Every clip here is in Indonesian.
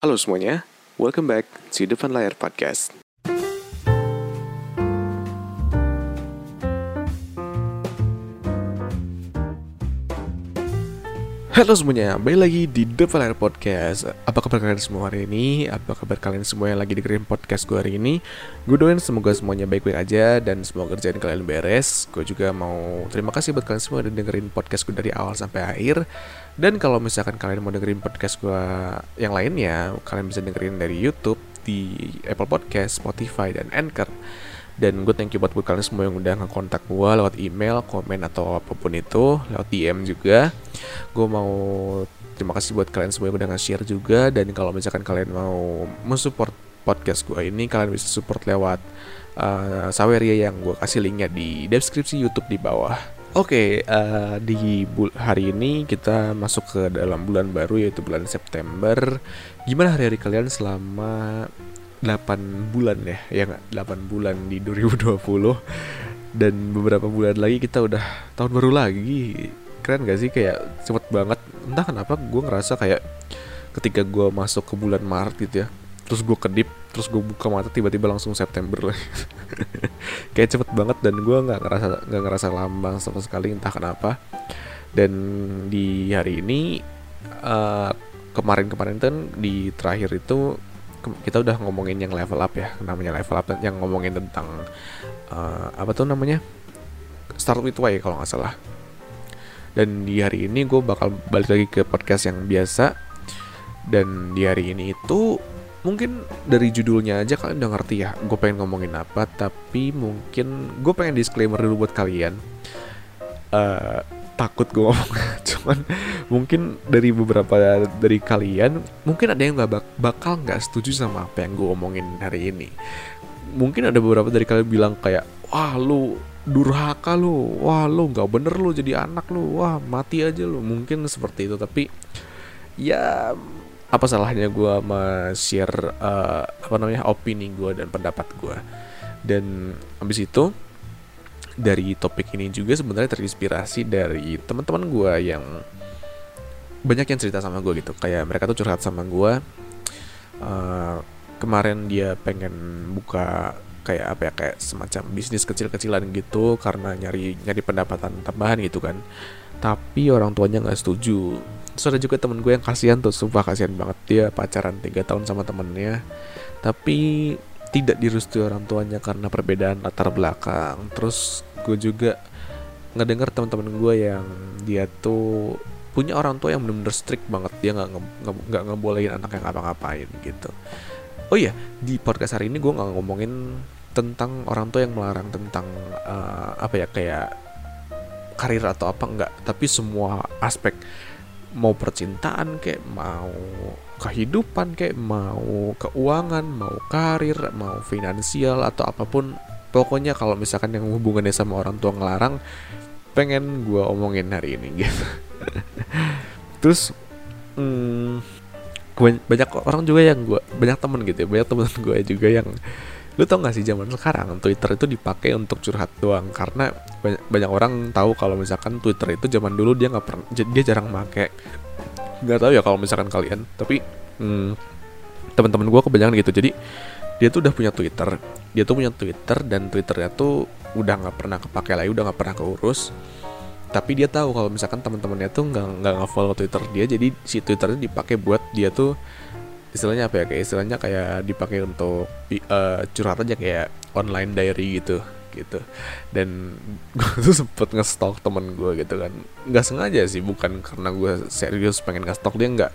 Halo semuanya, welcome back to Depan Layar Podcast. Halo semuanya, balik lagi di Depan Layar Podcast Apa kabar kalian semua hari ini? Apa kabar kalian semua yang lagi dengerin podcast gue hari ini? Gue doain semoga semuanya baik-baik aja Dan semoga kerjaan kalian beres Gue juga mau terima kasih buat kalian semua udah dengerin podcast gue dari awal sampai akhir Dan kalau misalkan kalian mau dengerin podcast gue yang lainnya Kalian bisa dengerin dari Youtube, di Apple Podcast, Spotify, dan Anchor dan gue thank you buat, buat kalian semua yang udah ngekontak gue lewat email, komen atau apa pun itu, lewat DM juga. Gue mau terima kasih buat kalian semua yang udah nge-share juga dan kalau misalkan kalian mau mensupport podcast gue ini, kalian bisa support lewat uh, Saweria yang gue kasih linknya di deskripsi YouTube di bawah. Oke, okay, uh, di hari ini kita masuk ke dalam bulan baru yaitu bulan September. Gimana hari-hari kalian selama 8 bulan ya? Ya nggak? 8 bulan di 2020 dan beberapa bulan lagi kita udah tahun baru lagi. Keren gak sih? Kayak cepet banget. Entah kenapa gue ngerasa kayak ketika gue masuk ke bulan Maret gitu ya terus gue kedip terus gue buka mata tiba-tiba langsung September lagi. Kayak cepet banget dan gue nggak ngerasa nggak ngerasa lambang sama sekali entah kenapa. Dan di hari ini uh, kemarin-kemarin kan di terakhir itu kita udah ngomongin yang level up ya namanya level up yang ngomongin tentang uh, apa tuh namanya? Start with why kalau nggak salah. Dan di hari ini gue bakal balik lagi ke podcast yang biasa. Dan di hari ini itu mungkin dari judulnya aja kalian udah ngerti ya gue pengen ngomongin apa tapi mungkin gue pengen disclaimer dulu buat kalian. Uh, takut gue ngomong cuman mungkin dari beberapa dari kalian mungkin ada yang nggak bak bakal nggak setuju sama apa yang gue omongin hari ini. Mungkin ada beberapa dari kalian bilang kayak wah lu durhaka lu wah lu nggak bener lu jadi anak lu wah mati aja lu. Mungkin seperti itu tapi ya apa salahnya gue share uh, apa namanya opini gue dan pendapat gue dan habis itu dari topik ini juga sebenarnya terinspirasi dari teman-teman gue yang banyak yang cerita sama gue gitu. Kayak mereka tuh curhat sama gue uh, kemarin dia pengen buka kayak apa ya kayak semacam bisnis kecil-kecilan gitu karena nyari nyari pendapatan tambahan gitu kan. Tapi orang tuanya nggak setuju terus ada juga temen gue yang kasihan tuh sumpah kasihan banget. Dia pacaran tiga tahun sama temennya tapi tidak direstui orang tuanya karena perbedaan latar belakang. Terus gue juga ngedenger teman-teman gue yang dia tuh punya orang tua yang benar-benar strict banget. Dia nggak nggak ngebolehin anak yang ngapa-ngapain gitu. Oh iya di podcast hari ini gue nggak ngomongin tentang orang tua yang melarang tentang uh, apa ya kayak karir atau apa enggak tapi semua aspek mau percintaan kayak mau kehidupan kayak mau keuangan mau karir mau finansial atau apa pun. Pokoknya kalau misalkan yang hubungannya sama orang tua ngelarang pengen gue omongin hari ini gitu. Terus hmm, banyak orang juga yang gue banyak temen gitu ya banyak temen gue juga yang lu tau gak sih zaman sekarang Twitter itu dipakai untuk curhat doang? Karena banyak, banyak orang tahu kalau misalkan Twitter itu zaman dulu dia nggak pernah dia jarang make. Nggak tahu ya kalau misalkan kalian tapi hmm, teman-teman gue kebanyakan gitu. Jadi dia tuh udah punya Twitter dia tuh punya Twitter dan Twitternya tuh udah nggak pernah kepake lagi udah nggak pernah keurus. Tapi dia tahu kalau misalkan teman-temannya tuh nggak nggak nge-follow Twitter dia jadi si Twitternya dipakai buat dia tuh istilahnya apa ya kayak istilahnya kayak dipakai untuk uh, curhat aja kayak online diary gitu gitu. Dan gue tuh sempet ngestok temen gue gitu kan. Nggak sengaja sih bukan karena gue serius pengen ngestok dia nggak.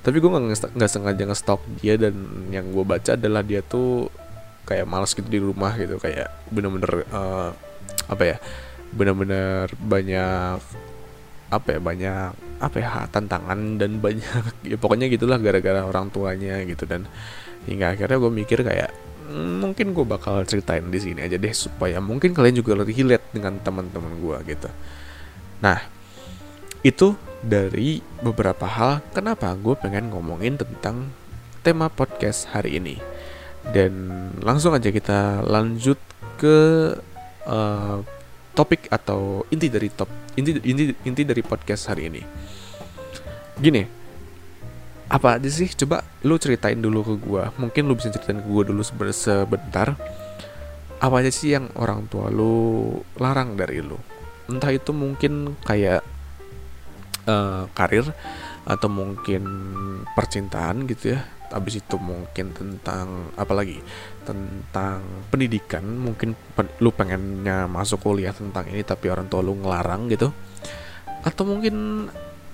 Tapi gue nggak nggak sengaja ngestok dia dan yang gue baca adalah dia tuh kayak males gitu di rumah gitu kayak bener-bener uh, apa ya bener-bener banyak apa ya banyak apa ya tantangan dan banyak ya pokoknya gitulah gara-gara orang tuanya gitu. Dan hingga akhirnya gue mikir kayak hmm, mungkin gue bakal ceritain di sini aja deh supaya mungkin kalian juga lebih relate dengan teman-teman gue gitu. Nah itu dari beberapa hal kenapa gue pengen ngomongin tentang tema podcast hari ini. Dan langsung aja kita lanjut ke uh, topik atau inti dari top inti inti inti dari podcast hari ini. Gini, apa aja sih? Coba lu ceritain dulu ke gue mungkin lu bisa ceritain ke gue dulu sebentar. Apa aja sih yang orang tua lu larang dari lu? Entah itu mungkin kayak uh, karir atau mungkin percintaan gitu ya. Habis itu mungkin tentang apa lagi tentang pendidikan. Mungkin pen, lu pengennya masuk kuliah tentang ini tapi orang tua lu ngelarang gitu. Atau mungkin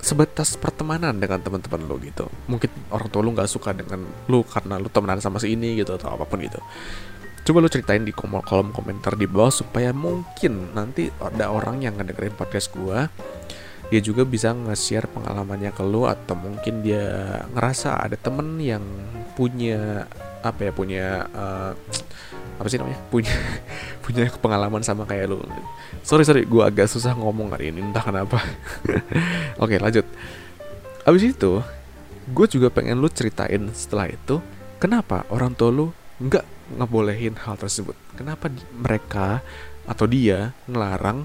sebatas pertemanan dengan teman-teman lu gitu. Mungkin orang tua lu nggak suka dengan lu karena lu temenan sama si ini gitu atau apa pun gitu. Coba lu ceritain di kolom, kolom komentar di bawah supaya mungkin nanti ada orang yang ngedengerin podcast gua dia juga bisa nge-share pengalamannya ke lu atau mungkin dia ngerasa ada temen yang punya apa ya punya uh, apa sih namanya? Punya punya pengalaman sama kayak lu. Sorry sorry gue agak susah ngomong hari ini entah kenapa. Oke lanjut. Abis itu gue juga pengen lu ceritain setelah itu kenapa orang tua lu nggak ngebolehin hal tersebut? Kenapa mereka atau dia ngelarang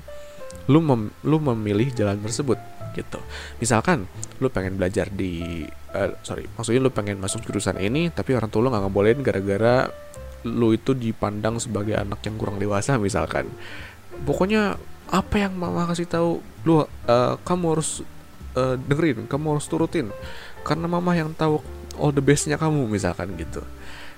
lu mem lu memilih jalan tersebut? Gitu. Misalkan lu pengen belajar di uh, sorry maksudnya lu pengen masuk jurusan ini tapi orang tua lu nggak ngebolehin gara-gara lu itu dipandang sebagai anak yang kurang dewasa misalkan. Pokoknya apa yang mama kasih tahu lu uh, kamu harus uh, dengerin kamu harus turutin. Karena mama yang tahu all the bestnya kamu misalkan gitu.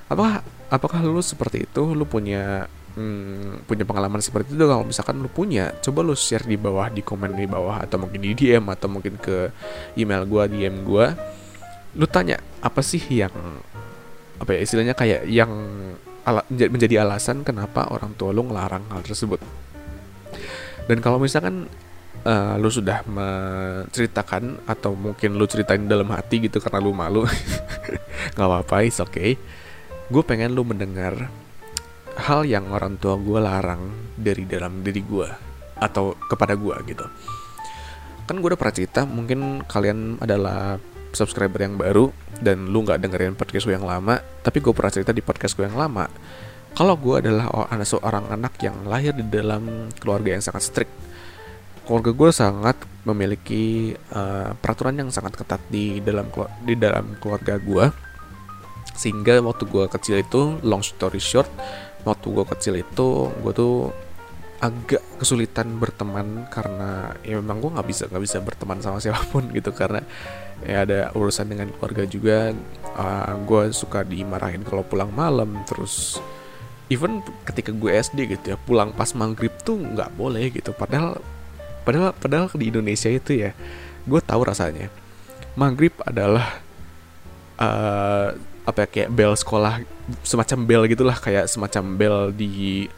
Apakah apakah lu seperti itu? Lu punya hmm, punya pengalaman seperti itu? Kalau misalkan lu punya coba lu share di bawah di komen di bawah atau mungkin di DM atau mungkin ke email gua DM gua. Lu tanya apa sih yang apa ya istilahnya kayak yang ala, menjadi alasan kenapa orang tua lu ngelarang hal tersebut. Dan kalau misalkan uh, lu sudah menceritakan atau mungkin lu ceritain dalam hati gitu karena lu malu nggak apa-apa is okay. Gue pengen lu mendengar hal yang orang tua gue larang dari dalam diri gue atau kepada gue gitu. Kan gue udah pernah cerita mungkin kalian adalah subscriber yang baru dan lu nggak dengerin podcast gue yang lama tapi gue pernah cerita di podcast gue yang lama. Kalau gue adalah anak seorang anak yang lahir di dalam keluarga yang sangat strict. Keluarga gue sangat memiliki uh, peraturan yang sangat ketat di dalam di dalam keluarga gue sehingga waktu gue kecil itu long story short waktu gue kecil itu gue tuh agak kesulitan berteman karena ya memang gue nggak bisa nggak bisa berteman sama siapa pun gitu. Karena ya ada urusan dengan keluarga juga. Uh, ah, gue suka dimarahin kalau pulang malam. Terus even ketika gue SD gitu ya pulang pas maghrib tuh nggak boleh gitu. Padahal padahal padahal di Indonesia itu ya gue tahu rasanya. Maghrib adalah uh, apa ya kayak bel sekolah semacam bel gitulah kayak semacam bel di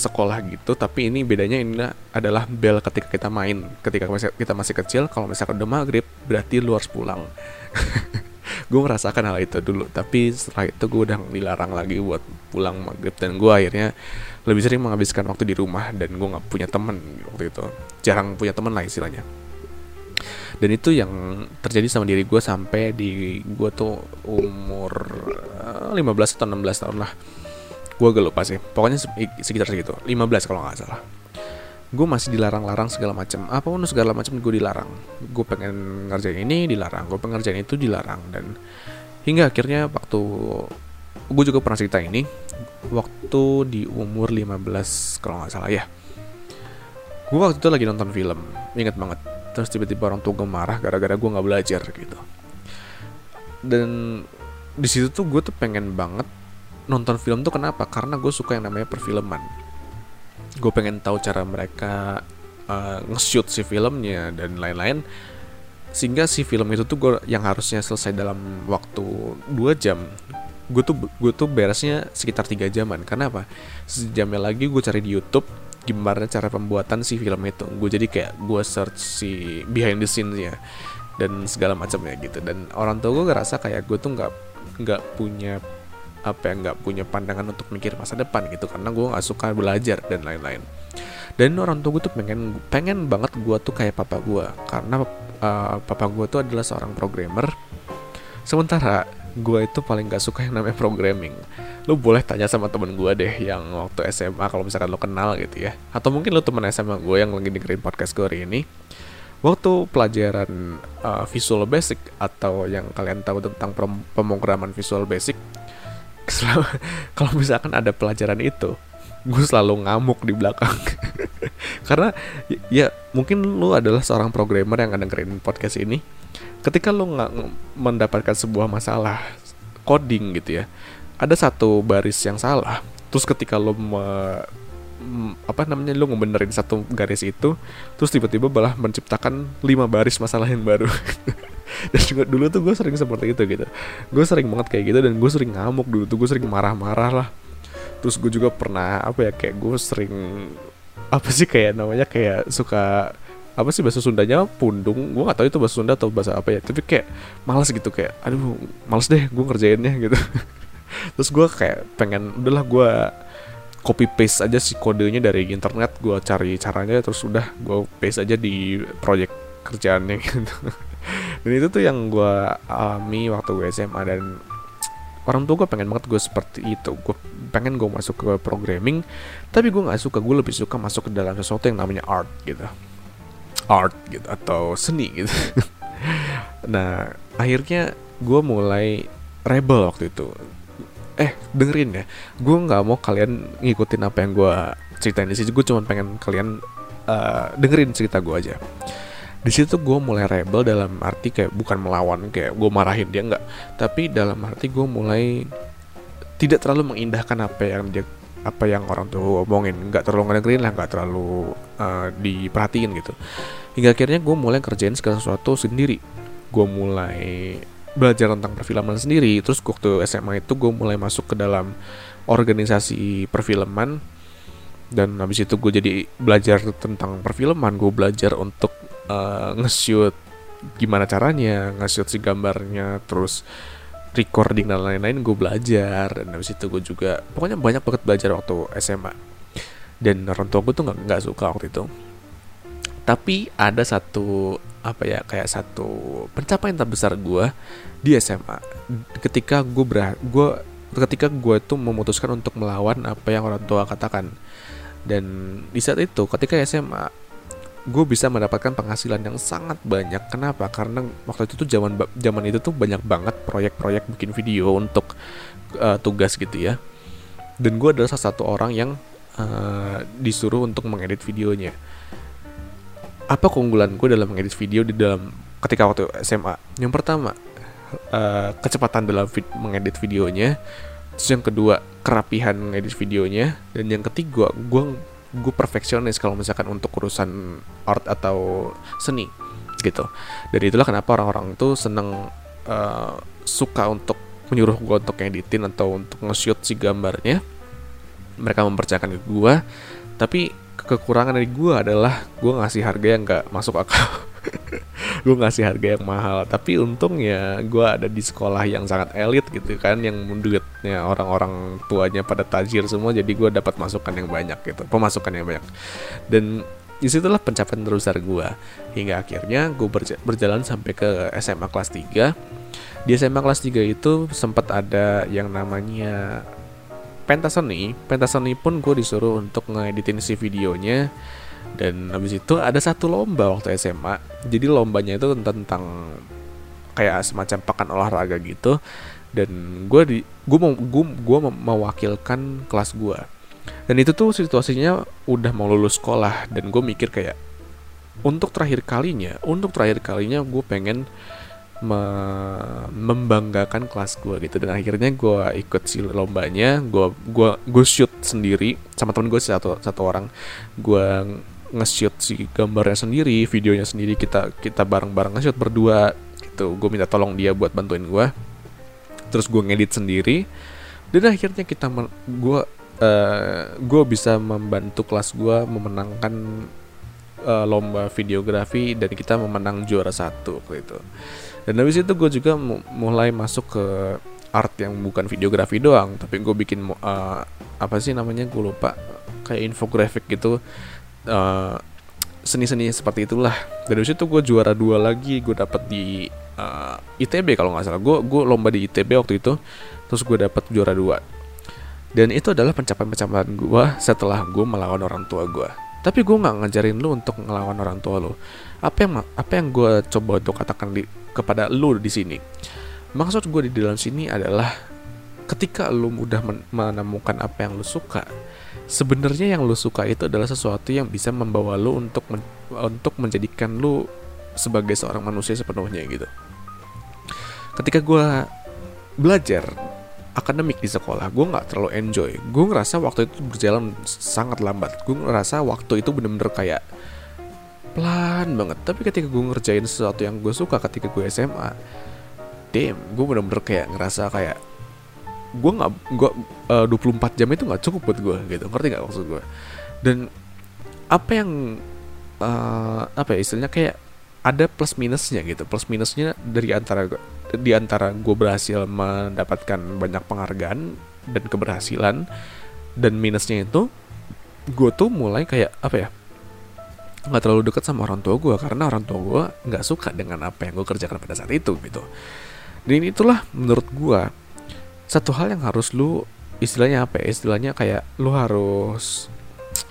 sekolah gitu tapi ini bedanya ini adalah bel ketika kita main. Ketika kita masih kecil kalau misalkan udah maghrib berarti lu harus pulang. Gue merasakan hal itu dulu tapi setelah itu gue udah dilarang lagi buat pulang maghrib. Dan gue akhirnya lebih sering menghabiskan waktu di rumah dan gue nggak punya temen waktu itu. Jarang punya temen lah istilahnya. Dan itu yang terjadi sama diri gue sampai di gue tuh umur 15 eh, atau 16 tahun lah gue gak lupa sih. Pokoknya sekitar segitu. 15 kalau nggak salah. Gue masih dilarang-larang segala macam apa pun segala macam gue dilarang. Gue pengen ngerjain ini dilarang gue pengen itu dilarang. Dan hingga akhirnya waktu gue juga pernah cerita ini waktu di umur 15 kalau nggak salah ya. Gue waktu itu lagi nonton film inget banget. Terus tiba-tiba orang tua gue marah gara-gara gue nggak belajar gitu. Dan di situ tuh gue tuh pengen banget nonton film tuh kenapa? Karena gue suka yang namanya perfilman. Gue pengen tahu cara mereka uh, nge-shoot si filmnya dan lain-lain sehingga si film itu tuh gue yang harusnya selesai dalam waktu 2 jam gue tuh gue tuh beresnya sekitar tiga jaman. Karena apa? Sejamnya lagi gue cari di YouTube gimana cara pembuatan si film itu. Gue jadi kayak gue search si behind the scenes ya dan segala macamnya gitu. Dan orang tua gue ngerasa kayak gue tuh nggak nggak punya apa ya nggak punya pandangan untuk mikir masa depan gitu karena gue nggak suka belajar dan lain-lain. Dan orang tua gue tuh pengen pengen banget gue tuh kayak papa gue karena uh, papa gue tuh adalah seorang programmer. Sementara gue itu paling gak suka yang namanya programming. Lu boleh tanya sama temen gue deh yang waktu SMA kalau misalkan lo kenal gitu ya. Atau mungkin lu temen SMA gue yang lagi dengerin podcast gue hari ini. Waktu pelajaran uh, visual basic atau yang kalian tahu tentang pemrograman visual basic kalau misalkan ada pelajaran itu gue selalu ngamuk di belakang. Karena ya mungkin lu adalah seorang programmer yang dengerin podcast ini. Ketika lu nggak mendapatkan sebuah masalah coding gitu ya ada satu baris yang salah. Terus ketika lu me, apa namanya lu ngebenerin satu garis itu terus tiba-tiba malah menciptakan lima baris masalah yang baru dan juga dulu tuh gue sering seperti itu gitu. Gue sering banget kayak gitu dan gue sering ngamuk dulu tuh gue sering marah-marah lah. Terus gue juga pernah apa ya kayak gue sering apa sih kayak namanya kayak suka apa sih bahasa Sundanya pundung. Gue gak tahu itu bahasa Sunda atau bahasa apa ya tapi kayak malas gitu kayak aduh malas deh gue ngerjainnya gitu. Terus gue kayak pengen udahlah gue copy paste aja si kodenya dari internet gue cari caranya terus udah gue paste aja di project kerjaannya gitu dan itu tuh yang gue alami waktu gue SMA dan orang tua gue pengen banget gue seperti itu. Gue pengen gue masuk ke programming tapi gue nggak suka. Gue lebih suka masuk ke dalam sesuatu yang namanya art gitu. Art gitu atau seni gitu. Nah akhirnya gue mulai rebel waktu itu. Eh dengerin ya. Gue nggak mau kalian ngikutin apa yang gue ceritain di sini gue cuma pengen kalian uh, dengerin cerita gue aja di situ gue mulai rebel dalam arti kayak bukan melawan kayak gue marahin dia nggak tapi dalam arti gue mulai tidak terlalu mengindahkan apa yang dia apa yang orang tuh omongin. Nggak terlalu ngedengerin lah nggak terlalu uh, diperhatiin gitu. Hingga akhirnya gue mulai kerjain segala sesuatu sendiri. Gue mulai belajar tentang perfilman sendiri. Terus waktu SMA itu gue mulai masuk ke dalam organisasi perfilman. Dan habis itu gue jadi belajar tentang perfilman. Gue belajar untuk uh, nge-shoot gimana caranya nge-shoot si gambarnya terus recording dan lain-lain gue belajar. Dan habis itu gue juga pokoknya banyak banget belajar waktu SMA dan orang tua gue tuh nggak suka waktu itu. Tapi ada satu apa ya kayak satu pencapaian terbesar gue di SMA ketika gue ber gue ketika gue tuh memutuskan untuk melawan apa yang orang tua katakan. Dan di saat itu ketika SMA gue bisa mendapatkan penghasilan yang sangat banyak. Kenapa? Karena waktu itu tuh zaman zaman itu tuh banyak banget proyek-proyek bikin video untuk uh, tugas gitu ya. Dan gue adalah salah satu orang yang uh, disuruh untuk mengedit videonya. Apa keunggulan gue dalam mengedit video di dalam ketika waktu SMA? Yang pertama, uh, kecepatan dalam vid mengedit videonya. Terus yang kedua, kerapihan mengedit videonya. Dan yang ketiga, gue gue perfeksionis kalau misalkan untuk urusan art atau seni gitu. Dari itulah kenapa orang-orang tuh seneng uh, suka untuk menyuruh gue untuk editin atau untuk nge-shoot si gambarnya. Mereka mempercayakan ke gue, tapi kekurangan dari gue adalah gue ngasih harga yang gak masuk akal. gue ngasih harga yang mahal. Tapi untungnya gue ada di sekolah yang sangat elit gitu kan yang duitnya orang-orang tuanya pada tajir semua jadi gue dapat masukan yang banyak gitu pemasukan yang banyak. Dan di situlah pencapaian terbesar gue hingga akhirnya gue berja berjalan sampai ke SMA kelas 3 di SMA kelas 3 itu sempat ada yang namanya pentas seni pentas seni pun gue disuruh untuk ngeditin si videonya dan habis itu ada satu lomba waktu SMA jadi lombanya itu tentang, kayak semacam pakan olahraga gitu. Dan gue di gue mau gue gue mewakilkan kelas gue dan itu tuh situasinya udah mau lulus sekolah. Dan gue mikir kayak untuk terakhir kalinya untuk terakhir kalinya gue pengen me membanggakan kelas gue gitu dan akhirnya gue ikut si lombanya gue gue gue shoot sendiri sama temen gue satu satu orang gue nge-shoot si gambarnya sendiri, videonya sendiri kita kita bareng-bareng nge-shoot berdua gitu. Gue minta tolong dia buat bantuin gue. Terus gue ngedit sendiri. Dan akhirnya kita gue uh, gue bisa membantu kelas gue memenangkan uh, lomba videografi dan kita memenang juara satu gitu. Dan habis itu gue juga mulai masuk ke art yang bukan videografi doang, tapi gue bikin uh, apa sih namanya gue lupa. Kayak infografik gitu. Eh, seni-seni seperti itulah. Dari situ gue juara dua lagi. Gue dapet di uh, eh, ITB kalau nggak salah. Gue gue lomba di ITB waktu itu. Terus gue dapet juara dua. Dan itu adalah pencapaian-pencapaian gue setelah gue melawan orang tua gue tapi gue nggak ngajarin lu untuk ngelawan orang tua lu. Apa yang apa yang gue coba untuk katakan di, kepada lu di sini? Maksud gue di dalam sini adalah ketika lu udah men menemukan apa yang lu suka sebenarnya yang lu suka itu adalah sesuatu yang bisa membawa lu untuk men untuk menjadikan lu sebagai seorang manusia sepenuhnya gitu. Ketika gue belajar akademik di sekolah gue nggak terlalu enjoy. Gue ngerasa waktu itu berjalan sangat lambat. Gue ngerasa waktu itu bener-bener kayak pelan banget. Tapi ketika gue ngerjain sesuatu yang gue suka ketika gue SMA damn gue bener-bener kayak ngerasa kayak gue nggak gue uh, 24 jam itu nggak cukup buat gue gitu. Ngerti nggak maksud gue dan apa yang uh, apa ya istilahnya kayak ada plus minusnya gitu. Plus minusnya dari antara di antara gue berhasil mendapatkan banyak penghargaan dan keberhasilan dan minusnya itu gue tuh mulai kayak apa ya nggak terlalu dekat sama orang tua gue karena orang tua gue nggak suka dengan apa yang gue kerjakan pada saat itu gitu. Dan itulah menurut gue satu hal yang harus lu istilahnya apa ya istilahnya kayak lu harus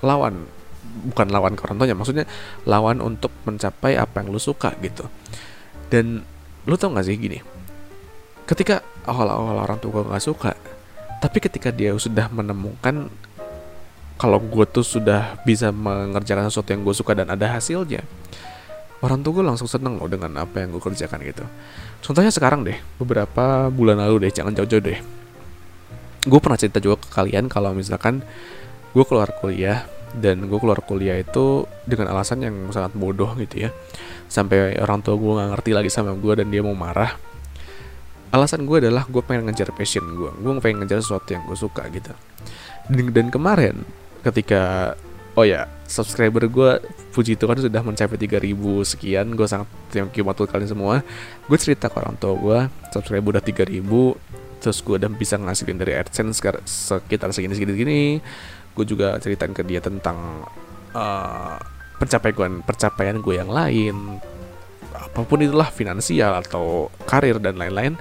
lawan bukan lawan ke orang tuanya maksudnya lawan untuk mencapai apa yang lu suka gitu. Dan lu tau gak sih gini ketika awal-awal orang tua gue gak suka tapi ketika dia sudah menemukan kalau gue tuh sudah bisa mengerjakan sesuatu yang gue suka dan ada hasilnya orang tua gue langsung seneng loh dengan apa yang gue kerjakan gitu. Contohnya sekarang deh beberapa bulan lalu deh jangan jauh-jauh deh. Gue pernah cerita juga ke kalian kalau misalkan gue keluar kuliah dan gue keluar kuliah itu dengan alasan yang sangat bodoh gitu ya. Sampai orang tua gue nggak ngerti lagi sama gue dan dia mau marah. Alasan gue adalah gue pengen ngejar passion gue gue pengen ngejar sesuatu yang gue suka gitu. Dan, dan kemarin ketika oh ya subscriber gue puji Tuhan sudah mencapai 3000 sekian gue sangat terima kasih buat kalian semua. Gue cerita ke orang tua gue subscriber udah 3000 terus gue udah bisa ngasilin dari AdSense sekitar segini segini gini gue juga ceritain ke dia tentang uh, pencapaian pencapaian gue yang lain. Apa pun itulah finansial atau karir dan lain-lain.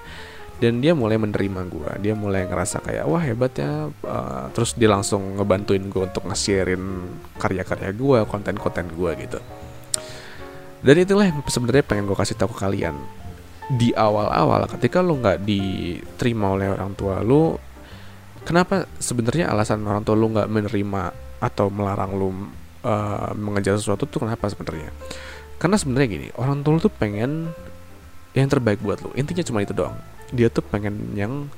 Dan dia mulai menerima gue dia mulai ngerasa kayak wah hebat ya uh, terus dia langsung ngebantuin gue untuk nge-sharein karya-karya gue konten-konten gue gitu. Dan itulah yang sebenarnya pengen gue kasih tahu ke kalian. Di awal-awal ketika lo nggak diterima oleh orang tua lo kenapa sebenarnya alasan orang tua lo nggak menerima atau melarang lo uh, mengejar sesuatu tuh kenapa sebenarnya? Karena sebenarnya gini orang tua tuh pengen yang terbaik buat lo intinya cuma itu doang. Dia tuh pengen yang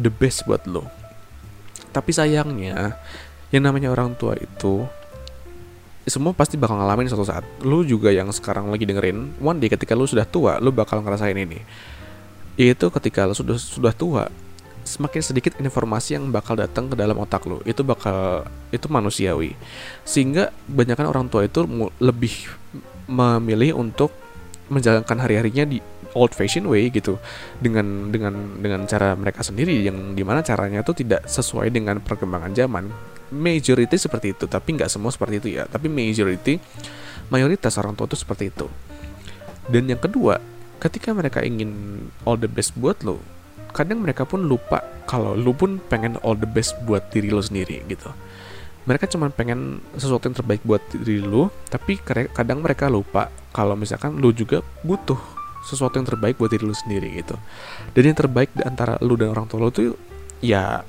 the best buat lo tapi sayangnya yang namanya orang tua itu semua pasti bakal ngalamin suatu saat. Lu juga yang sekarang lagi dengerin one day ketika lu sudah tua lu bakal ngerasain ini. Yaitu ketika lu sudah sudah tua semakin sedikit informasi yang bakal datang ke dalam otak lo itu bakal itu manusiawi. Sehingga banyakkan orang tua itu lebih memilih untuk menjalankan hari-harinya di old fashion way gitu. Dengan dengan dengan cara mereka sendiri yang di mana caranya itu tidak sesuai dengan perkembangan zaman. Majority seperti itu tapi nggak semua seperti itu ya. Tapi majority mayoritas orang tua itu seperti itu. Dan yang kedua ketika mereka ingin all the best buat lo kadang mereka pun lupa kalau lu pun pengen all the best buat diri lo sendiri gitu. Mereka cuma pengen sesuatu yang terbaik buat diri lu tapi kadang mereka lupa kalau misalkan lu juga butuh sesuatu yang terbaik buat diri lu sendiri gitu. Dan yang terbaik di antara lu dan orang tua lu tuh ya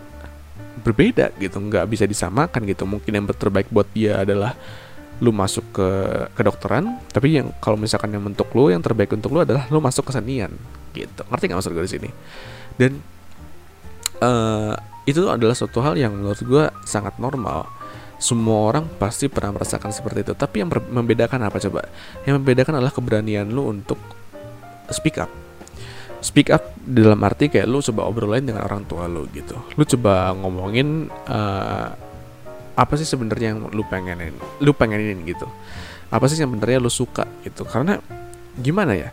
berbeda gitu. Nggak bisa disamakan gitu. Mungkin yang terbaik buat dia adalah lu masuk ke kedokteran tapi yang kalau misalkan yang untuk lu yang terbaik untuk lu adalah lu masuk ke senian gitu. Ngerti nggak maksud gue di sini dan uh, itu adalah suatu hal yang menurut gue sangat normal. Semua orang pasti pernah merasakan seperti itu. Tapi yang membedakan apa coba? Yang membedakan adalah keberanian lu untuk speak up. Speak up dalam arti kayak lu coba obrolin dengan orang tua lu gitu. Lu coba ngomongin uh, apa sih sebenarnya yang lu pengenin lu pengenin gitu. Apa sih yang sebenarnya lu suka gitu. Karena gimana ya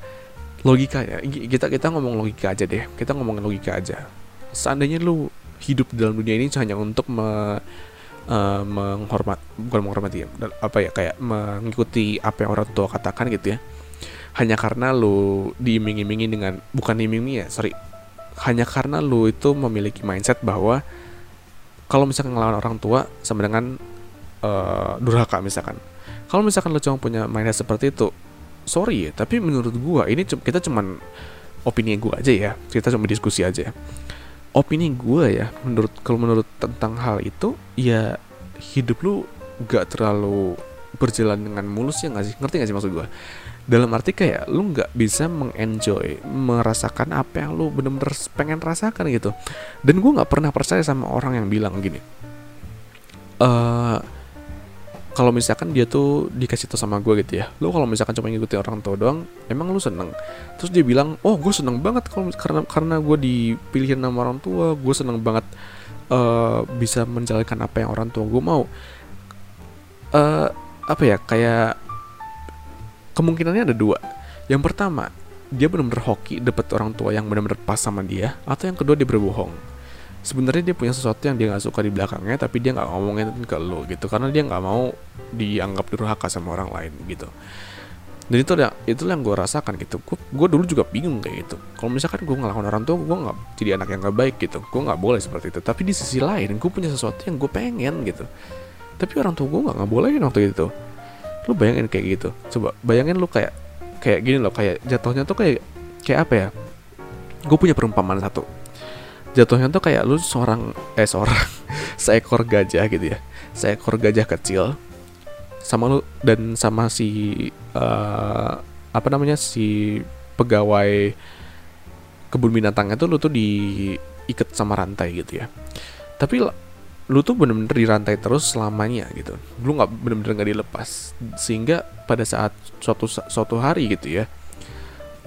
logika ya. Kita kita ngomong logika aja deh. Kita ngomongin logika aja. Seandainya lu hidup dalam dunia ini hanya untuk me, uh, menghormat bukan menghormati ya apa ya kayak mengikuti apa yang orang tua katakan gitu ya. Hanya karena lu diiming-imingi dengan bukan diiming-imingi ya sorry. Hanya karena lu itu memiliki mindset bahwa kalau misalkan ngelawan orang tua sama dengan uh, durhaka misalkan. Kalau misalkan lo cuma punya mindset seperti itu sorry ya tapi menurut gue ini kita cuman opini gue aja ya. Kita cuma diskusi aja. Opini gue ya menurut kalau menurut tentang hal itu ya hidup lu gak terlalu berjalan dengan mulus ya nggak sih? Ngerti gak sih maksud gue dalam arti kayak lu nggak bisa mengenjoy merasakan apa yang lu bener-bener pengen rasakan gitu. Dan gue nggak pernah percaya sama orang yang bilang gini. Uh, kalau misalkan dia tuh dikasih tau sama gue gitu ya lu kalau misalkan cuma ngikutin orang tua doang emang lu seneng? Terus dia bilang oh gue seneng banget kalau karena karena gue dipilihin sama orang tua gue seneng banget uh, bisa menjalankan apa yang orang tua gue mau. Uh, apa ya kayak kemungkinannya ada dua. Yang pertama dia benar-benar hoki dapat orang tua yang benar-benar pas sama dia atau yang kedua dia berbohong sebenarnya dia punya sesuatu yang dia nggak suka di belakangnya tapi dia nggak ngomongin ke lo gitu. Karena dia nggak mau dianggap durhaka sama orang lain gitu. Dan itu yang itu yang gue rasakan gitu. Gue dulu juga bingung kayak gitu. Kalau misalkan gue ngelakuin orang tua gue nggak jadi anak yang nggak baik gitu. Gue nggak boleh seperti itu. Tapi di sisi lain gue punya sesuatu yang gue pengen gitu. Tapi orang tua gue nggak nggak bolehin waktu itu. Lu bayangin kayak gitu. Coba bayangin lu kayak kayak gini loh. Kayak jatuhnya tuh kayak kayak apa ya? Gue punya perumpamaan satu jatuhnya tuh kayak lu seorang eh seorang seekor gajah gitu ya. Seekor gajah kecil. Sama lu dan sama si uh, apa namanya si pegawai kebun binatangnya tuh lu tuh diikat sama rantai gitu ya. Tapi lu tuh bener-bener dirantai terus selamanya gitu. Lu nggak bener-bener nggak dilepas. Sehingga pada saat suatu suatu hari gitu ya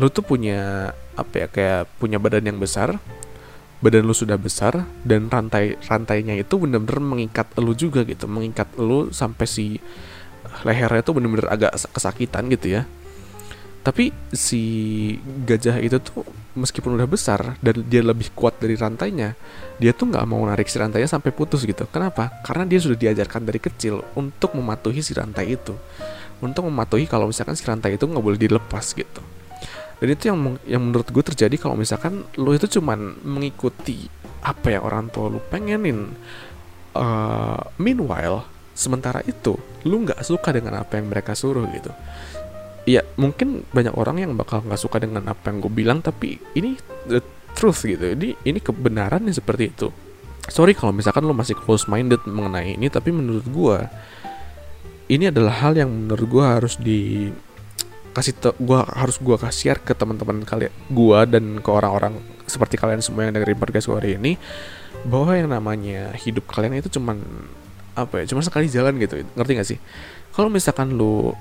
lu tuh punya apa ya kayak punya badan yang besar badan lu sudah besar dan rantai rantainya itu bener-bener mengikat lu juga gitu mengikat lu sampai si lehernya tuh bener-bener agak kesakitan gitu ya. Tapi si gajah itu tuh meskipun udah besar dan dia lebih kuat dari rantainya dia tuh nggak mau narik si rantainya sampai putus gitu. Kenapa? Karena dia sudah diajarkan dari kecil untuk mematuhi si rantai itu. Untuk mematuhi kalau misalkan si rantai itu nggak boleh dilepas gitu dan itu yang yang menurut gue terjadi kalau misalkan lo itu cuman mengikuti apa yang orang tua lo pengenin. Uh, meanwhile sementara itu lo nggak suka dengan apa yang mereka suruh gitu. Ya mungkin banyak orang yang bakal nggak suka dengan apa yang gue bilang tapi ini the truth gitu. Ini ini kebenaran nih seperti itu. Sorry kalau misalkan lo masih close minded mengenai ini tapi menurut gue ini adalah hal yang menurut gue harus di kasih gua harus gua kasih ke teman-teman kalian gua dan ke orang-orang seperti kalian semua yang dengerin podcast gue hari ini bahwa yang namanya hidup kalian itu cuman apa ya cuma sekali jalan gitu. Ngerti gak sih? Kalau misalkan lu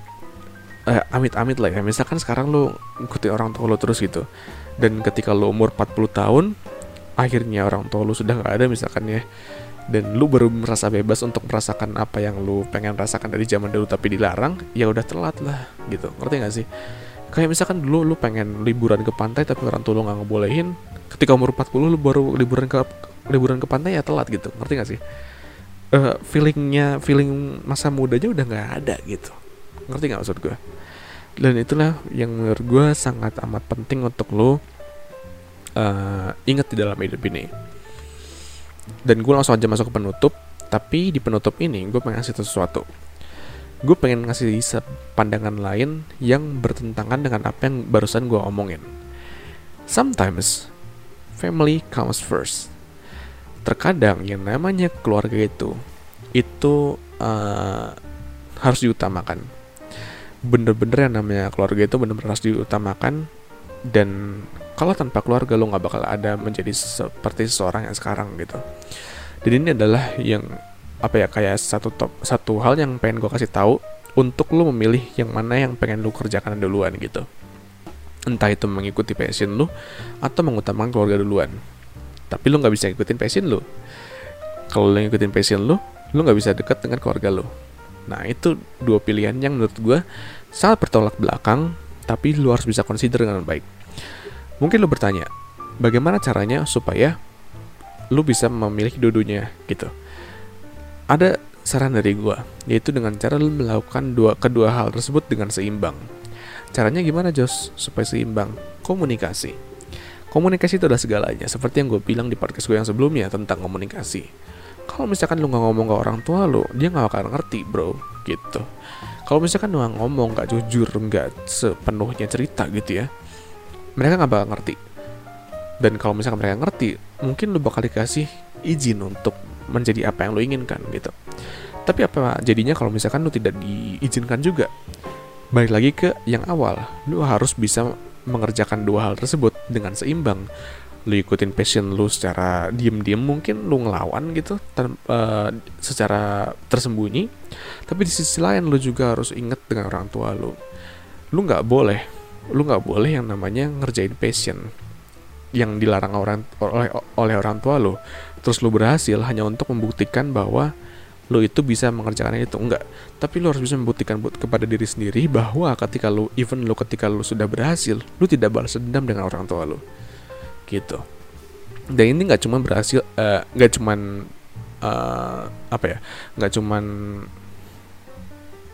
eh, amit-amit lah ya misalkan sekarang lo ikuti orang tua lo terus gitu dan ketika lo umur 40 tahun akhirnya orang tua lo sudah nggak ada misalkan ya dan lu baru merasa bebas untuk merasakan apa yang lu pengen rasakan dari zaman dulu tapi dilarang ya udah telat lah gitu. Ngerti gak sih? Kayak misalkan dulu lu pengen liburan ke pantai tapi orang tua lu nggak ngebolehin ketika umur 40 lu baru liburan ke liburan ke pantai ya telat gitu. Ngerti gak sih? Uh, feelingnya feeling masa mudanya udah nggak ada gitu. Ngerti nggak maksud gue dan itulah yang menurut gue sangat amat penting untuk lo uh, ingat di dalam hidup ini dan gue langsung aja masuk ke penutup. Tapi di penutup ini gue pengen ngasih sesuatu. Gue pengen ngasih pandangan lain yang bertentangan dengan apa yang barusan gue omongin. Sometimes family comes first. Terkadang yang namanya keluarga itu itu uh, harus diutamakan. Bener-bener yang namanya keluarga itu bener-bener harus diutamakan dan kalau tanpa keluarga lo nggak bakal ada menjadi seperti seseorang yang sekarang gitu. Dan ini adalah yang apa ya kayak satu top satu hal yang pengen gue kasih tahu untuk lo memilih yang mana yang pengen lo kerjakan duluan gitu. Entah itu mengikuti passion lo atau mengutamakan keluarga duluan. Tapi lo nggak bisa ikutin passion lo. Kalau lo ngikutin passion lo lo nggak bisa dekat dengan keluarga lo. Nah itu dua pilihan yang menurut gue sangat bertolak belakang, tapi lu harus bisa consider dengan baik. Mungkin lu bertanya, bagaimana caranya supaya lu bisa memilih dua-duanya gitu. Ada saran dari gue, yaitu dengan cara lu melakukan dua kedua hal tersebut dengan seimbang. Caranya gimana Jos supaya seimbang? Komunikasi. Komunikasi itu adalah segalanya, seperti yang gue bilang di podcast gue yang sebelumnya tentang komunikasi kalau misalkan lu nggak ngomong ke orang tua lu dia nggak akan ngerti bro. Gitu. Kalau misalkan lu ngomong nggak jujur nggak sepenuhnya cerita gitu ya mereka nggak bakal ngerti. Dan kalau misalkan mereka ngerti mungkin lu bakal dikasih izin untuk menjadi apa yang lu inginkan gitu. Tapi apa jadinya kalau misalkan lu tidak diizinkan juga? Balik lagi ke yang awal lu harus bisa mengerjakan dua hal tersebut dengan seimbang lu ikutin passion lu secara diem-diem mungkin lu ngelawan gitu ter, uh, secara tersembunyi. Tapi di sisi lain lu juga harus inget dengan orang tua lu. Lu nggak boleh lu nggak boleh yang namanya ngerjain passion yang dilarang orang oleh oleh orang tua lu. Terus lu berhasil hanya untuk membuktikan bahwa lo itu bisa mengerjakan itu. Enggak tapi lo harus bisa membuktikan buat kepada diri sendiri bahwa ketika lo even lo ketika lo sudah berhasil lo tidak balas dendam dengan orang tua lo gitu dan ini nggak cuma berhasil eh, nggak uh, cuman uh, apa ya nggak cuman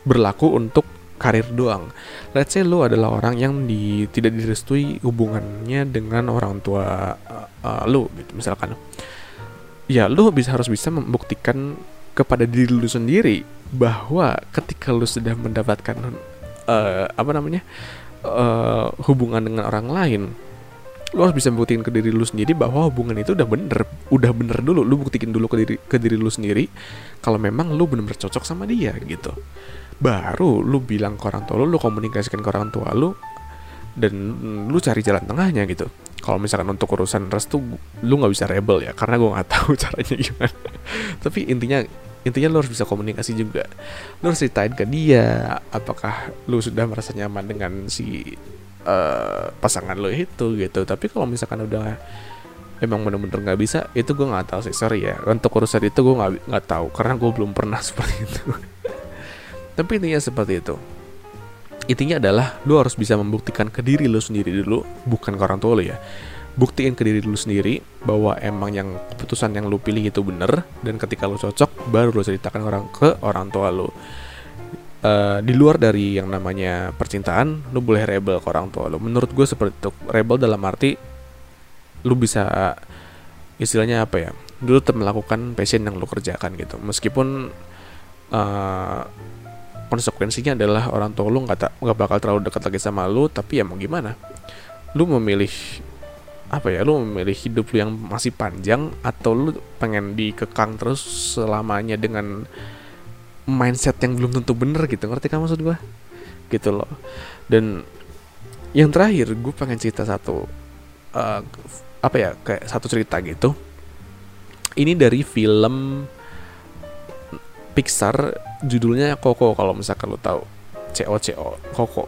berlaku untuk karir doang. Let's say lo adalah orang yang di, tidak direstui hubungannya dengan orang tua uh, uh, lo gitu misalkan. Ya lo bisa harus bisa membuktikan kepada diri lu sendiri bahwa ketika lu sudah mendapatkan uh, apa namanya uh, hubungan dengan orang lain lu harus bisa buktiin ke diri lu sendiri bahwa hubungan itu udah bener udah bener dulu. Lu buktikan dulu ke diri ke diri lu sendiri kalau memang lu bener-bener cocok sama dia gitu. Baru lu bilang ke orang tua lu lu komunikasikan ke orang tua lu dan lu cari jalan tengahnya gitu. Kalau misalkan untuk urusan restu lu nggak bisa rebel ya karena gue nggak tahu caranya gimana. Tapi intinya intinya lu harus bisa komunikasi juga. Lu harus ceritain ke dia apakah lu sudah merasa nyaman dengan si uh, pasangan lo itu gitu. Tapi kalau misalkan udah emang bener-bener nggak bisa itu gue nggak tahu sih. Sorry ya untuk urusan itu gue nggak nggak tahu karena gue belum pernah seperti itu. Tapi intinya seperti itu. Intinya adalah lu harus bisa membuktikan ke diri lu sendiri dulu bukan ke orang tua lu ya. Buktiin ke diri lu sendiri bahwa emang yang keputusan yang lu pilih itu bener dan ketika lu cocok baru lu ceritakan orang ke orang tua lu uh, di luar dari yang namanya percintaan lu boleh rebel ke orang tua lu. Menurut gue seperti itu. Rebel dalam arti lu bisa istilahnya apa ya dulu tetap melakukan passion yang lu kerjakan gitu. Meskipun uh, konsekuensinya adalah orang tua lu nggak nggak bakal terlalu dekat lagi sama lu tapi ya mau gimana? Lu memilih apa ya? Lu memilih hidup lu yang masih panjang atau lu pengen dikekang terus selamanya dengan mindset yang belum tentu bener gitu ngerti kan maksud gue gitu loh. Dan yang terakhir gue pengen cerita satu uh, apa ya kayak satu cerita gitu. Ini dari film Pixar judulnya Coco kalau misalkan lo tahu. CO Coco.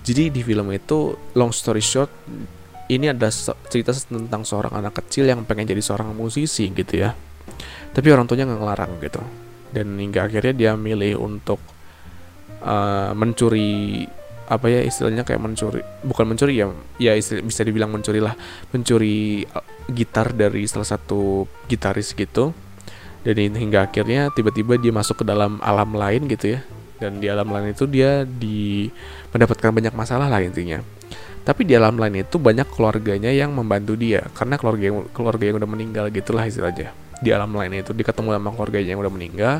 Jadi di film itu long story short ini ada cerita tentang seorang anak kecil yang pengen jadi seorang musisi gitu ya. Tapi orang tuanya nggak ngelarang gitu dan hingga akhirnya dia milih untuk uh, mencuri apa ya istilahnya kayak mencuri bukan mencuri ya ya istilah, bisa dibilang mencuri lah mencuri uh, gitar dari salah satu gitaris gitu. Dan hingga akhirnya tiba-tiba dia masuk ke dalam alam lain gitu ya. Dan di alam lain itu dia di mendapatkan banyak masalah lah intinya. Tapi di alam lain itu banyak keluarganya yang membantu dia. Karena keluarga yang keluarga yang udah meninggal gitulah istilahnya di alam lain itu dia ketemu sama keluarganya yang udah meninggal.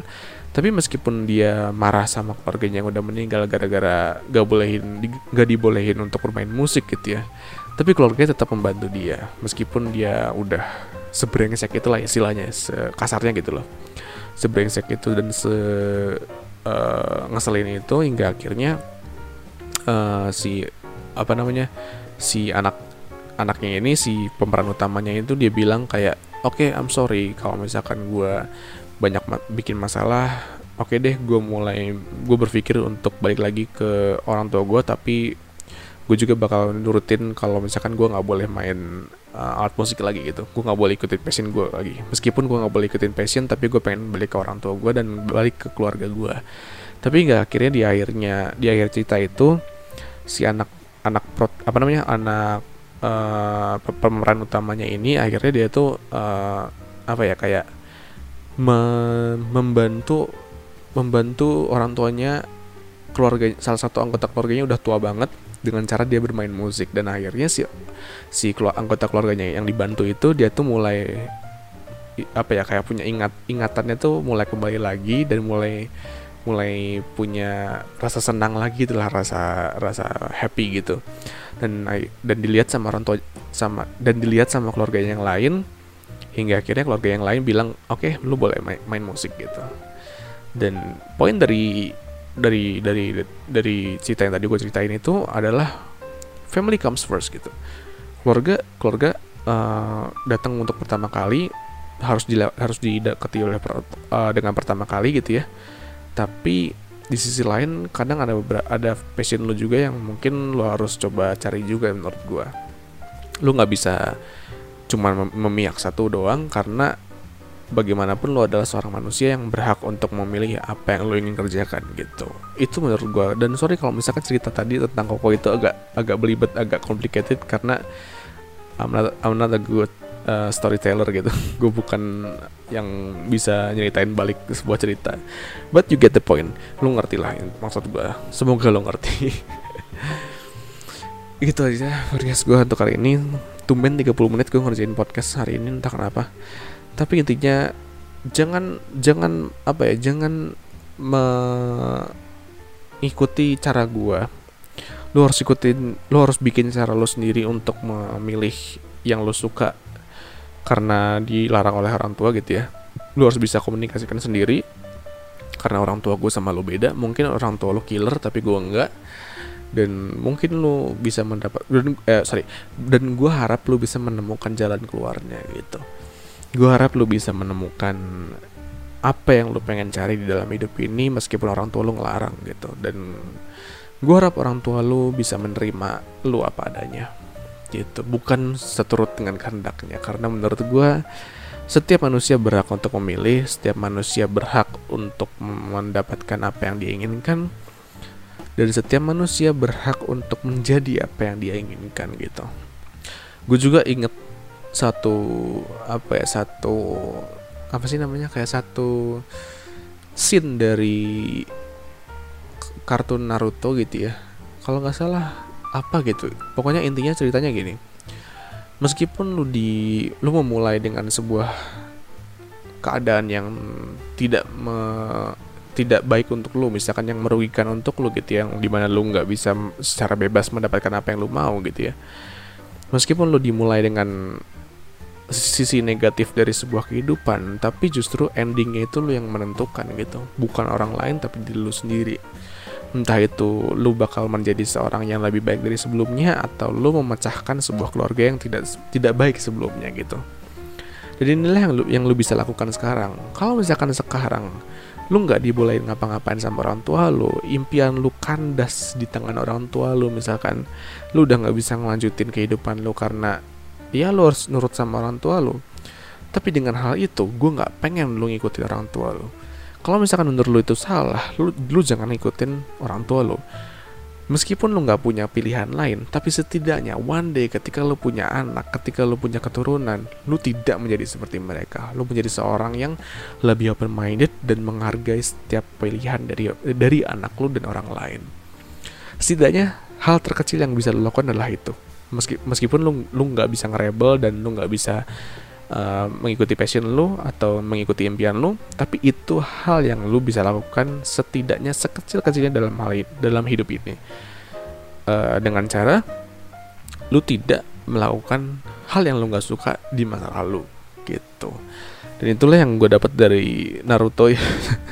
Tapi meskipun dia marah sama keluarganya yang udah meninggal gara-gara gak bolehin gak dibolehin untuk bermain musik gitu ya tapi keluarganya tetap membantu dia meskipun dia udah sebrengsek itulah istilahnya kasarnya gitu loh. Sebrengsek itu dan se uh, ngeselin itu hingga akhirnya uh, si apa namanya si anak anaknya ini si pemeran utamanya itu dia bilang kayak oke okay, I'm sorry kalau misalkan gue banyak ma bikin masalah. Oke okay deh gue mulai gue berpikir untuk balik lagi ke orang tua gue tapi gue juga bakal nurutin kalau misalkan gue nggak boleh main uh, art musik lagi gitu. Gue nggak boleh ikutin passion gue lagi. Meskipun gue nggak boleh ikutin passion tapi gue pengen balik ke orang tua gue dan balik ke keluarga gue tapi nggak akhirnya di akhirnya di akhir cerita itu si anak anak pro, apa namanya anak uh, pemeran utamanya ini akhirnya dia tuh uh, apa ya kayak me membantu membantu orang tuanya keluarga salah satu anggota keluarganya udah tua banget dengan cara dia bermain musik. Dan akhirnya si si keluar, anggota keluarganya yang dibantu itu dia tuh mulai apa ya kayak punya ingat ingatannya tuh mulai kembali lagi dan mulai mulai punya rasa senang lagi itulah rasa rasa happy gitu. Dan dan dilihat sama orang tua sama dan dilihat sama keluarga yang lain hingga akhirnya keluarga yang lain bilang oke okay, lu boleh main, main musik gitu. Dan poin dari dari dari dari cerita yang tadi gue ceritain itu adalah family comes first gitu. Keluarga keluarga uh, datang untuk pertama kali harus di harus didekati oleh uh, dengan pertama kali gitu ya tapi di sisi lain kadang ada ada passion lo juga yang mungkin lo harus coba cari juga menurut gue lo nggak bisa cuma memihak satu doang karena bagaimanapun lo adalah seorang manusia yang berhak untuk memilih apa yang lo ingin kerjakan gitu. Itu menurut gue dan sorry kalau misalkan cerita tadi tentang koko itu agak agak belibet agak complicated karena I'm not, I'm not a good uh, storyteller gitu. Gue bukan yang bisa nyeritain balik sebuah cerita. But you get the point. Lu ngerti lah maksud gue semoga lo ngerti. Gitu aja podcast gue untuk hari ini. Tumben 30 menit gue ngerjain podcast hari ini entah kenapa. Tapi intinya jangan jangan apa ya jangan mengikuti cara gue lu harus ikutin lu harus bikin cara lu sendiri untuk memilih yang lu suka karena dilarang oleh orang tua gitu ya. Lu harus bisa komunikasikan sendiri. Karena orang tua gue sama lo beda mungkin orang tua lo killer tapi gue enggak. Dan mungkin lu bisa mendapat dan eh, sorry dan gue harap lu bisa menemukan jalan keluarnya gitu. Gue harap lu bisa menemukan apa yang lu pengen cari di dalam hidup ini meskipun orang tua lu ngelarang gitu. Dan gue harap orang tua lu bisa menerima lu apa adanya gitu. Bukan seturut dengan kehendaknya. Karena menurut gue setiap manusia berhak untuk memilih setiap manusia berhak untuk mendapatkan apa yang dia inginkan dan setiap manusia berhak untuk menjadi apa yang dia inginkan gitu. Gue juga inget satu apa ya satu apa sih namanya kayak satu scene dari kartun Naruto gitu ya. Kalau nggak salah apa gitu. Pokoknya intinya ceritanya gini. Meskipun lu di lu memulai dengan sebuah keadaan yang tidak me, tidak baik untuk lu misalkan yang merugikan untuk lu gitu yang di mana lu nggak bisa secara bebas mendapatkan apa yang lu mau gitu ya. Meskipun lu dimulai dengan sisi negatif dari sebuah kehidupan tapi justru endingnya itu lu yang menentukan gitu. Bukan orang lain tapi diri lu sendiri entah itu lu bakal menjadi seorang yang lebih baik dari sebelumnya atau lu memecahkan sebuah keluarga yang tidak tidak baik sebelumnya gitu. Jadi inilah yang lu yang lu bisa lakukan sekarang. Kalau misalkan sekarang lu nggak dibolehin ngapa-ngapain sama orang tua lu, impian lu kandas di tangan orang tua lu misalkan lu udah nggak bisa ngelanjutin kehidupan lu karena ya lu harus nurut sama orang tua lu. Tapi dengan hal itu, gue nggak pengen lu ngikutin orang tua lu kalau misalkan menurut lu itu salah lu, lu jangan ikutin orang tua lu. Meskipun lu nggak punya pilihan lain tapi setidaknya one day ketika lu punya anak ketika lu punya keturunan lu tidak menjadi seperti mereka. Lu menjadi seorang yang lebih open minded dan menghargai setiap pilihan dari dari anak lu dan orang lain. Setidaknya hal terkecil yang bisa lu lakukan adalah itu. Meski meskipun lu lu nggak bisa ngerebel dan lu nggak bisa Uh, mengikuti passion lu atau mengikuti impian lu, tapi itu hal yang lu bisa lakukan setidaknya sekecil-kecilnya dalam hal dalam hidup ini. Uh, dengan cara lu tidak melakukan hal yang lu nggak suka di masa lalu gitu. Dan itulah yang gue dapat dari Naruto ya.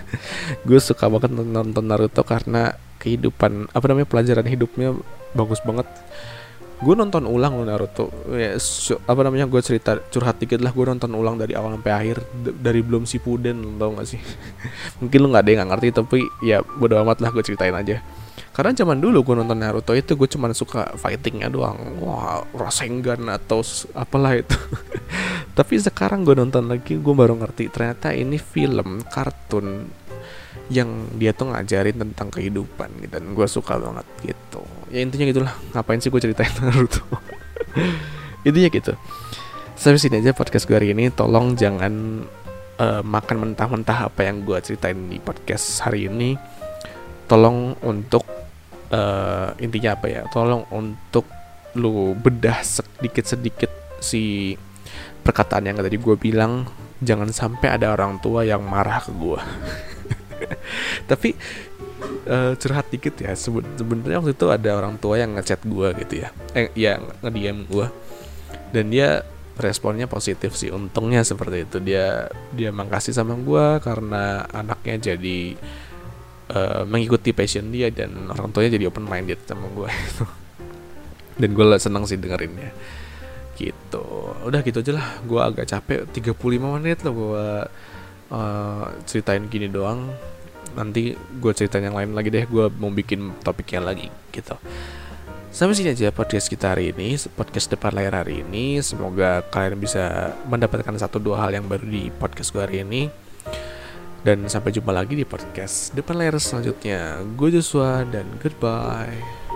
gue suka banget nonton Naruto karena kehidupan apa namanya pelajaran hidupnya bagus banget gue nonton ulang lo Naruto. Ya so, apa namanya gue cerita curhat dikit lah gue nonton ulang dari awal sampai akhir dari belum si Puden tau gak sih? Mungkin lo nggak ada yang gak ngerti tapi ya bodo amat lah gue ceritain aja. Karena zaman dulu gue nonton Naruto itu gue cuma suka fightingnya doang. Wah Rasengan atau apalah itu. Tapi sekarang gue nonton lagi gue baru ngerti ternyata ini film kartun yang dia tuh ngajarin tentang kehidupan gitu dan gue suka banget gitu. Ya intinya gitulah. Ngapain sih gue ceritain Naruto? Intinya gitu. Sampai sini aja podcast gue hari ini. Tolong jangan uh, makan mentah-mentah apa yang gue ceritain di podcast hari ini. Tolong untuk uh, intinya apa ya? Tolong untuk lu bedah sedikit sedikit si perkataan yang tadi gue bilang. Jangan sampai ada orang tua yang marah ke gue tapi uh, curhat dikit ya. Sebenarnya waktu itu ada orang tua yang ngechat gue gitu ya. Eh ya nge-DM gue dan dia responnya positif sih. Untungnya seperti itu. Dia dia makasih sama gue karena anaknya jadi uh, mengikuti passion dia dan orang tuanya jadi open minded sama gue dan gue seneng sih dengerinnya. Gitu. Udah gitu aja lah. Gue agak capek. 35 menit loh gue uh, ceritain gini doang nanti gue ceritain yang lain lagi deh gue mau bikin topiknya lagi gitu Sampai sini aja podcast kita hari ini, podcast depan layar hari ini. Semoga kalian bisa mendapatkan satu dua hal yang baru di podcast gue hari ini. Dan sampai jumpa lagi di podcast depan layar selanjutnya. Gue Joshua dan goodbye.